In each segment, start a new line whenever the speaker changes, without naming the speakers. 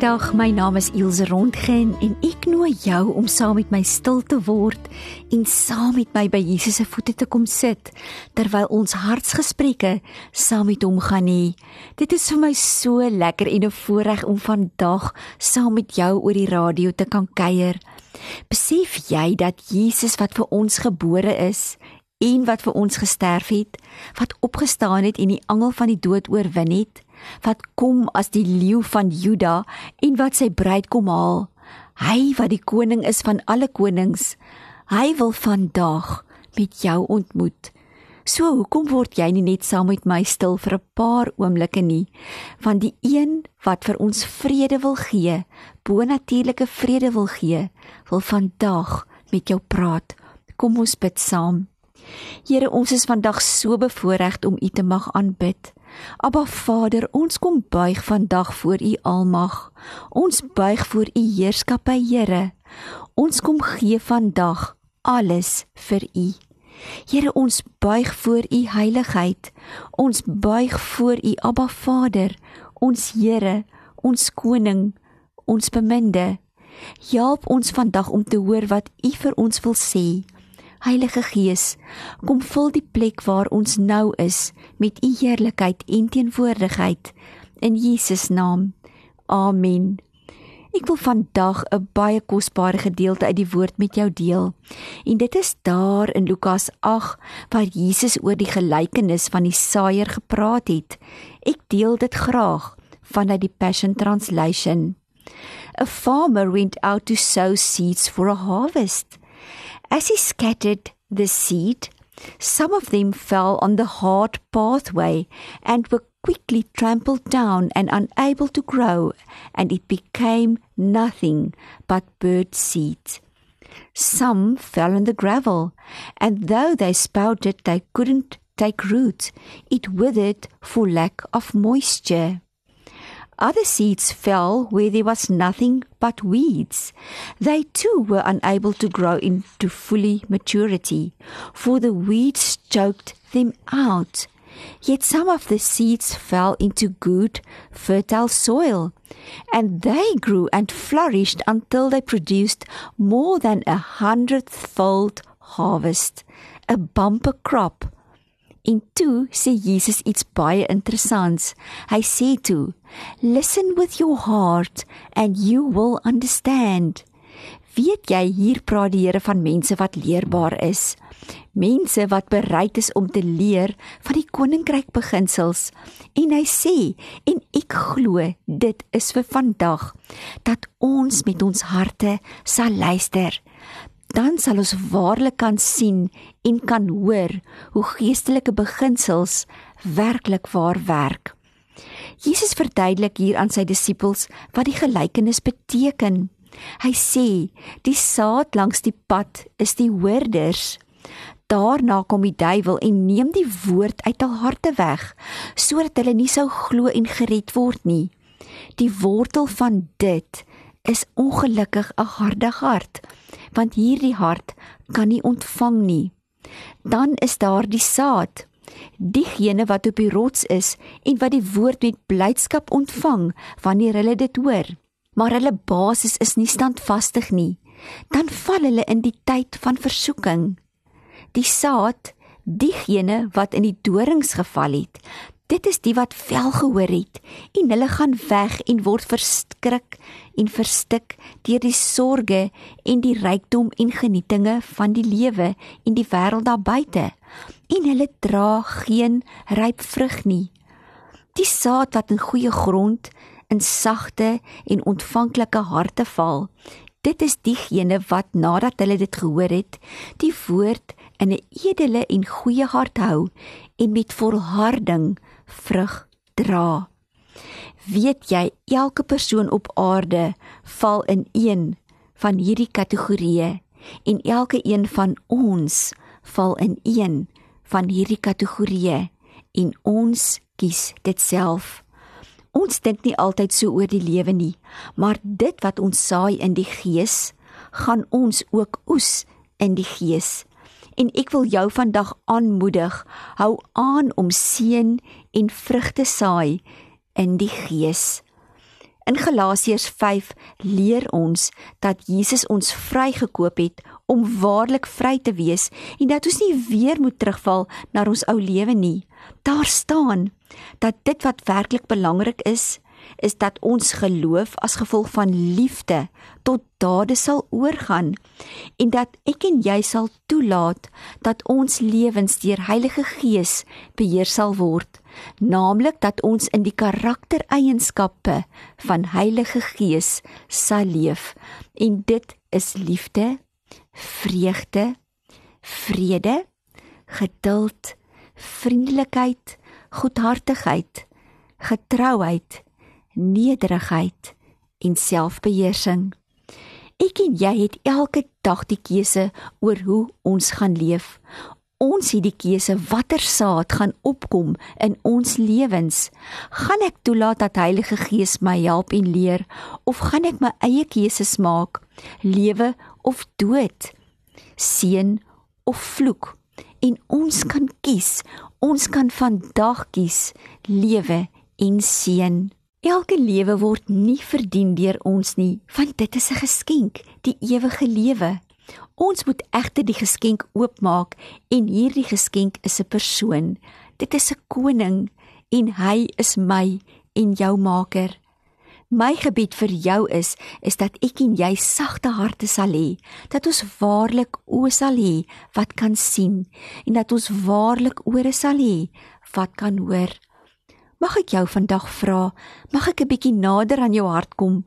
Goeiedag, my naam is Ilse Rondgen en ek nooi jou om saam met my stil te word en saam met my by Jesus se voete te kom sit terwyl ons hartsgesprekke saam met hom gaan hê. Dit is vir my so lekker en 'n voorreg om vandag saam met jou oor die radio te kan kuier. Besef jy dat Jesus wat vir ons gebore is en wat vir ons gesterf het, wat opgestaan het en die angel van die dood oorwin het, wat kom as die leeu van Juda en wat sy bruid kom haal. Hy wat die koning is van alle konings. Hy wil vandag met jou ontmoet. So hoekom word jy nie net saam met my stil vir 'n paar oomblikke nie? Van die een wat vir ons vrede wil gee, bonatuurlike vrede wil gee, wil vandag met jou praat. Kom ons bid saam. Here, ons is vandag so bevoorreg om U te mag aanbid. Abba Vader, ons kom buig vandag voor U Almag. Ons buig voor U heerskappy, Here. Ons kom gee vandag alles vir U. Here, ons buig voor U heiligheid. Ons buig voor U Abba Vader, ons Here, ons koning, ons beminde. Help ons vandag om te hoor wat U vir ons wil sê. Heilige Gees, kom vul die plek waar ons nou is met u heerlikheid en teenwoordigheid in Jesus naam. Amen. Ek wil vandag 'n baie kosbare gedeelte uit die woord met jou deel. En dit is daar in Lukas 8 waar Jesus oor die gelykenis van die saaier gepraat het. Ek deel dit graag vanuit die Passion Translation. A farmer went out to sow seeds for a harvest. As he scattered the seed, some of them fell on the hard pathway and were quickly trampled down and unable to grow, and it became nothing but bird seed. Some fell on the gravel, and though they sprouted, they couldn't take root. It withered for lack of moisture. Other seeds fell where there was nothing but weeds. They too were unable to grow into fully maturity, for the weeds choked them out. Yet some of the seeds fell into good, fertile soil, and they grew and flourished until they produced more than a hundredfold harvest, a bumper crop. En toe sê Jesus iets baie interessants. Hy sê toe: "Listen with your heart and you will understand." Weet jy hier praat die Here van mense wat leerbaar is. Mense wat bereid is om te leer van die koninkryk beginsels. En hy sê, en ek glo dit is vir vandag dat ons met ons harte sal luister dan sal ons waarlik kan sien en kan hoor hoe geestelike beginsels werklik waar werk. Jesus verduidelik hier aan sy disippels wat die gelykenis beteken. Hy sê, die saad langs die pad is die hoorders. Daarna kom die duiwel en neem die woord uit hul harte weg, sodat hulle nie sou glo en gered word nie. Die wortel van dit is ongelukkig 'n harde hart, want hierdie hart kan nie ontvang nie. Dan is daar die saad, diegene wat op die rots is en wat die woord met blydskap ontvang wanneer hulle dit hoor. Maar hulle basis is nie standvastig nie. Dan val hulle in die tyd van versoeking. Die saad, diegene wat in die dorings geval het, Dit is die wat vel gehoor het en hulle gaan weg en word verskrik en verstik deur die sorges en die rykdom en genietinge van die lewe en die wêreld daar buite en hulle dra geen ryp vrug nie. Die saad wat in goeie grond in sagte en ontvanklike harte val, dit is diegene wat nadat hulle dit gehoor het, die woord in 'n edele en goeie hart hou en met volharding vrug dra. Weet jy, elke persoon op aarde val in een van hierdie kategorieë en elke een van ons val in een van hierdie kategorieë en ons kies dit self. Ons dink nie altyd so oor die lewe nie, maar dit wat ons saai in die gees, gaan ons ook oes in die gees. En ek wil jou vandag aanmoedig, hou aan om seën en vrugte saai in die gees. In Galasiërs 5 leer ons dat Jesus ons vrygekoop het om waarlik vry te wees en dat ons nie weer moet terugval na ons ou lewe nie. Daar staan dat dit wat werklik belangrik is, is dat ons geloof as gevolg van liefde tot dade sal oorgaan en dat ek en jy sal toelaat dat ons lewens deur Heilige Gees beheer sal word naamlik dat ons in die karaktereienskappe van Heilige Gees sal leef. En dit is liefde vreugde vrede geduld vriendelikheid goedhartigheid getrouheid nederigheid en selfbeheersing. Ek en jy het elke dag die keuse oor hoe ons gaan leef. Ons het die keuse watter saad gaan opkom in ons lewens. Gaan ek toelaat dat Heilige Gees my help en leer of gaan ek my eie keuses maak? Lewe of dood? Seën of vloek? En ons kan kies. Ons kan vandag kies lewe en seën. Elke lewe word nie verdien deur ons nie, want dit is 'n geskenk, die ewige lewe. Ons moet egter die geskenk oopmaak en hierdie geskenk is 'n persoon. Dit is 'n koning en hy is my en jou maker. My gebed vir jou is is dat ek en jy sagte harte sal hê, dat ons waarlik oë sal hê wat kan sien en dat ons waarlik ore sal hê wat kan hoor. Mag ek jou vandag vra, mag ek 'n bietjie nader aan jou hart kom?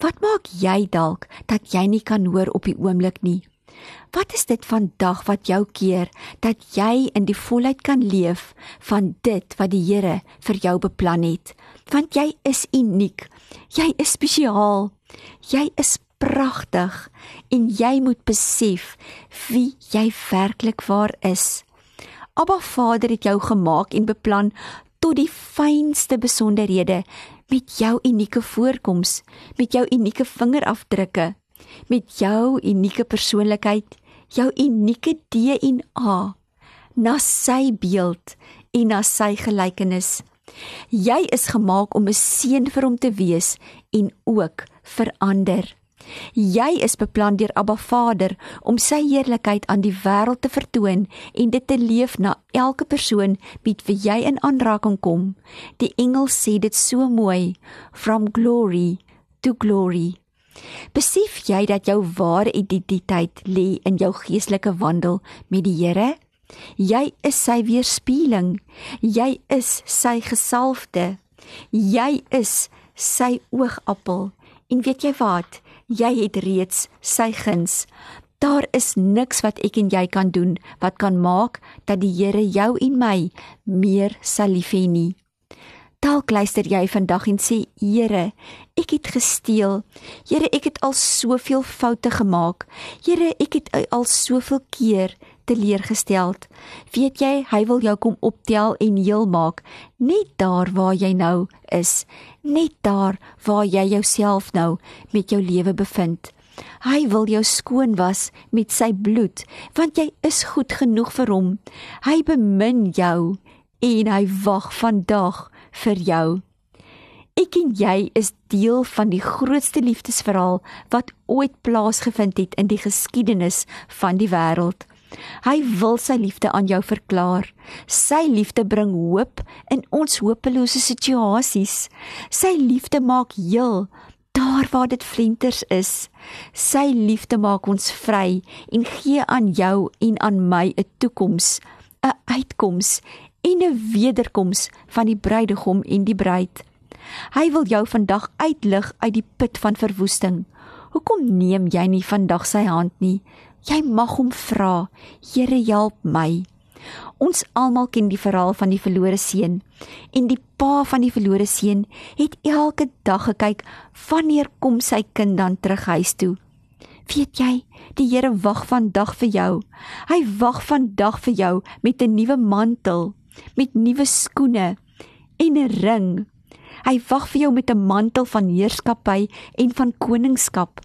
Wat maak jy dalk dat jy nie kan hoor op die oomblik nie? Wat is dit vandag wat jou keer dat jy in die volheid kan leef van dit wat die Here vir jou beplan het? Want jy is uniek. Jy is spesiaal. Jy is pragtig en jy moet besef wie jy werklik waar is. Abba Vader het jou gemaak en beplan tot die fynste besonderhede met jou unieke voorkoms, met jou unieke vingerafdrukke, met jou unieke persoonlikheid, jou unieke DNA na sy beeld en na sy gelykenis. Jy is gemaak om 'n seën vir hom te wees en ook vir ander. Jy is beplan deur Abba Vader om sy heerlikheid aan die wêreld te vertoon en dit te leef na elke persoon met wie jy in aanraking kom. Die engel sê dit so mooi, from glory to glory. Besef jy dat jou ware identiteit lê in jou geestelike wandel met die Here? Jy is sy weerspieëling. Jy is sy gesalfde. Jy is sy oogappel. En weet jy wat? Jy het reeds sy guns. Daar is niks wat ek en jy kan doen wat kan maak dat die Here jou en my meer sal lief hê nie. Dalk luister jy vandag en sê Here, ek het gesteel. Here, ek het al soveel foute gemaak. Here, ek het al soveel keer teleurgestel. Weet jy, hy wil jou kom optel en heel maak, net daar waar jy nou is, net daar waar jy jouself nou met jou lewe bevind. Hy wil jou skoon was met sy bloed, want jy is goed genoeg vir hom. Hy bemin jou en hy wag vandag vir jou. Ek en jy is deel van die grootste liefdesverhaal wat ooit plaasgevind het in die geskiedenis van die wêreld. Hy wil sy liefde aan jou verklaar. Sy liefde bring hoop in ons hopelose situasies. Sy liefde maak heel daar waar dit flenters is. Sy liefde maak ons vry en gee aan jou en aan my 'n toekoms, 'n uitkoms en 'n wederkoms van die bruidegom en die bruid. Hy wil jou vandag uitlig uit die put van verwoesting. Hoekom neem jy nie vandag sy hand nie? Jy mag hom vra, Here help my. Ons almal ken die verhaal van die verlore seun en die pa van die verlore seun het elke dag gekyk wanneer kom sy kind dan terug huis toe. Weet jy, die Here wag vandag vir jou. Hy wag vandag vir jou met 'n nuwe mantel, met nuwe skoene en 'n ring. Hy wag vir jou met 'n mantel van heerskappy en van koningskap.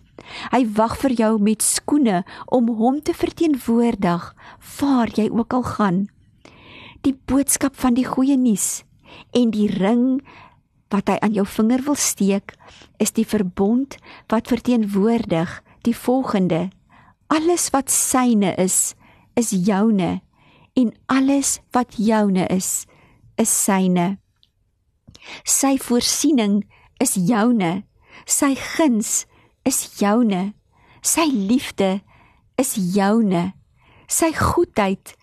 Hy wag vir jou met skoene om hom te verteenwoordig waar jy ook al gaan. Die boodskap van die goeie nuus en die ring wat hy aan jou vinger wil steek is die verbond wat verteenwoordig die volgende: alles wat syne is, is joune en alles wat joune is, is syne. Sy voorsiening is joune, sy guns is joune, sy liefde is joune, sy goedheid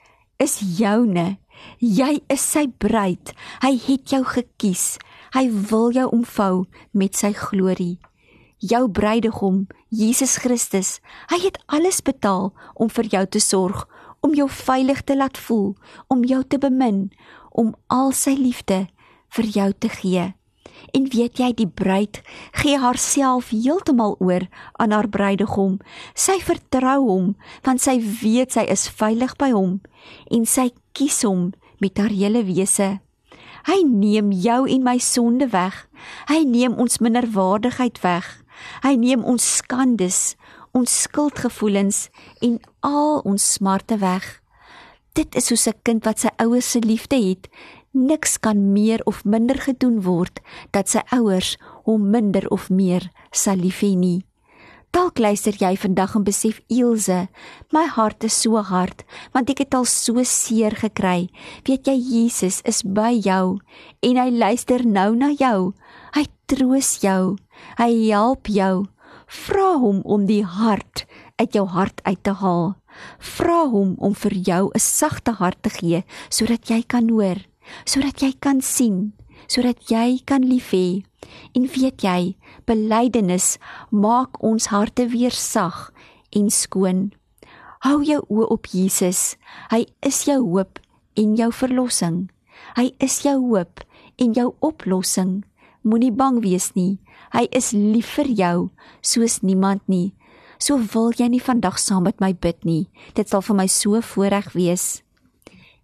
is joune. Jy is sy bruid. Hy het jou gekies. Hy wil jou omvou met sy glorie. Jou bruidegom, Jesus Christus, hy het alles betaal om vir jou te sorg, om jou veilig te laat voel, om jou te bemin, om al sy liefde vir jou te gee. En weet jy die bruid gee haarself heeltemal oor aan haar bruidegom. Sy vertrou hom want sy weet sy is veilig by hom en sy kies hom met haar hele wese. Hy neem jou en my sonde weg. Hy neem ons minderwaardigheid weg. Hy neem ons skandes, ons skuldgevoelens en al ons smarte weg. Dit is soos 'n kind wat sy ouers se liefde het. Niks kan meer of minder gedoen word dat sy ouers hom minder of meer sal lief hê nie. Dalk luister jy vandag en besef Ilse, my hart is so hard want ek het al so seer gekry. Weet jy Jesus is by jou en hy luister nou na jou. Hy troos jou. Hy help jou. Vra hom om die hart uit jou hart uit te haal. Vra hom om vir jou 'n sagte hart te gee sodat jy kan hoor, sodat jy kan sien, sodat jy kan lief hê. En weet jy, belydenis maak ons harte weer sag en skoon. Hou jou oë op Jesus. Hy is jou hoop en jou verlossing. Hy is jou hoop en jou oplossing. Moenie bang wees nie. Hy is lief vir jou soos niemand nie. So wil jy nie vandag saam met my bid nie. Dit sal vir my so voorreg wees.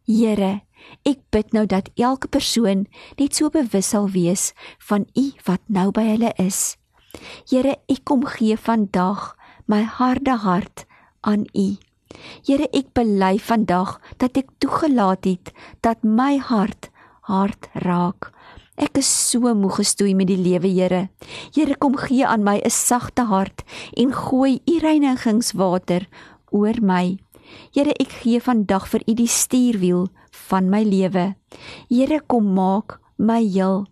Here, ek bid nou dat elke persoon net so bewus sal wees van U wat nou by hulle is. Here, ek kom gee vandag my harde hart aan U. Here, ek bely vandag dat ek toegelaat het dat my hart hard raak. Ek is so moeg gestoei met die lewe, Here. Here, kom gee aan my 'n sagte hart en gooi u reinigingswater oor my. Here, ek gee vandag vir u die stuurwiel van my lewe. Here, kom maak my heel.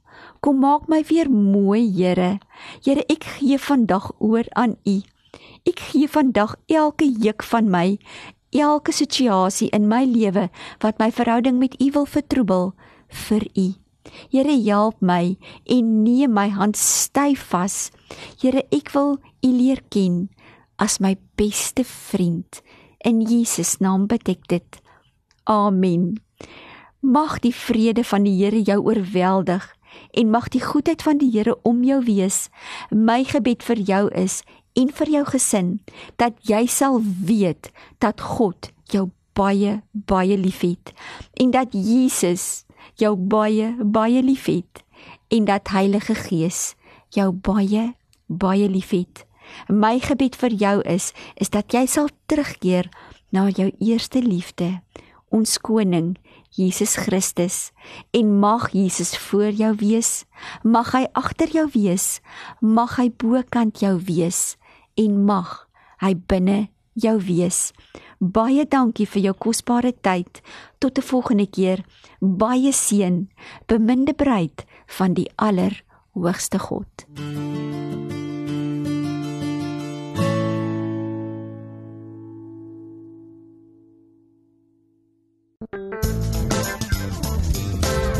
Kom maak my weer mooi, Here. Here, ek gee vandag oor aan u. Ek gee vandag elke juk van my, elke situasie in my lewe wat my verhouding met u wil vertroebel vir u. Here help my en neem my hand styf vas. Here, ek wil U leer ken as my beste vriend. In Jesus naam bid ek dit. Amen. Mag die vrede van die Here jou oorweldig en mag die goedheid van die Here om jou wees. My gebed vir jou is en vir jou gesin dat jy sal weet dat God jou baie baie liefhet en dat Jesus jou baie baie liefhet en dat Heilige Gees jou baie baie liefhet. My gebed vir jou is is dat jy sal terugkeer na jou eerste liefde, ons koning Jesus Christus en mag Jesus voor jou wees, mag hy agter jou wees, mag hy bokant jou wees en mag hy binne jou wees. Baie dankie vir jou kosbare tyd. Tot 'n volgende keer. Baie seën. Beminde bruid van die Allerhoogste God.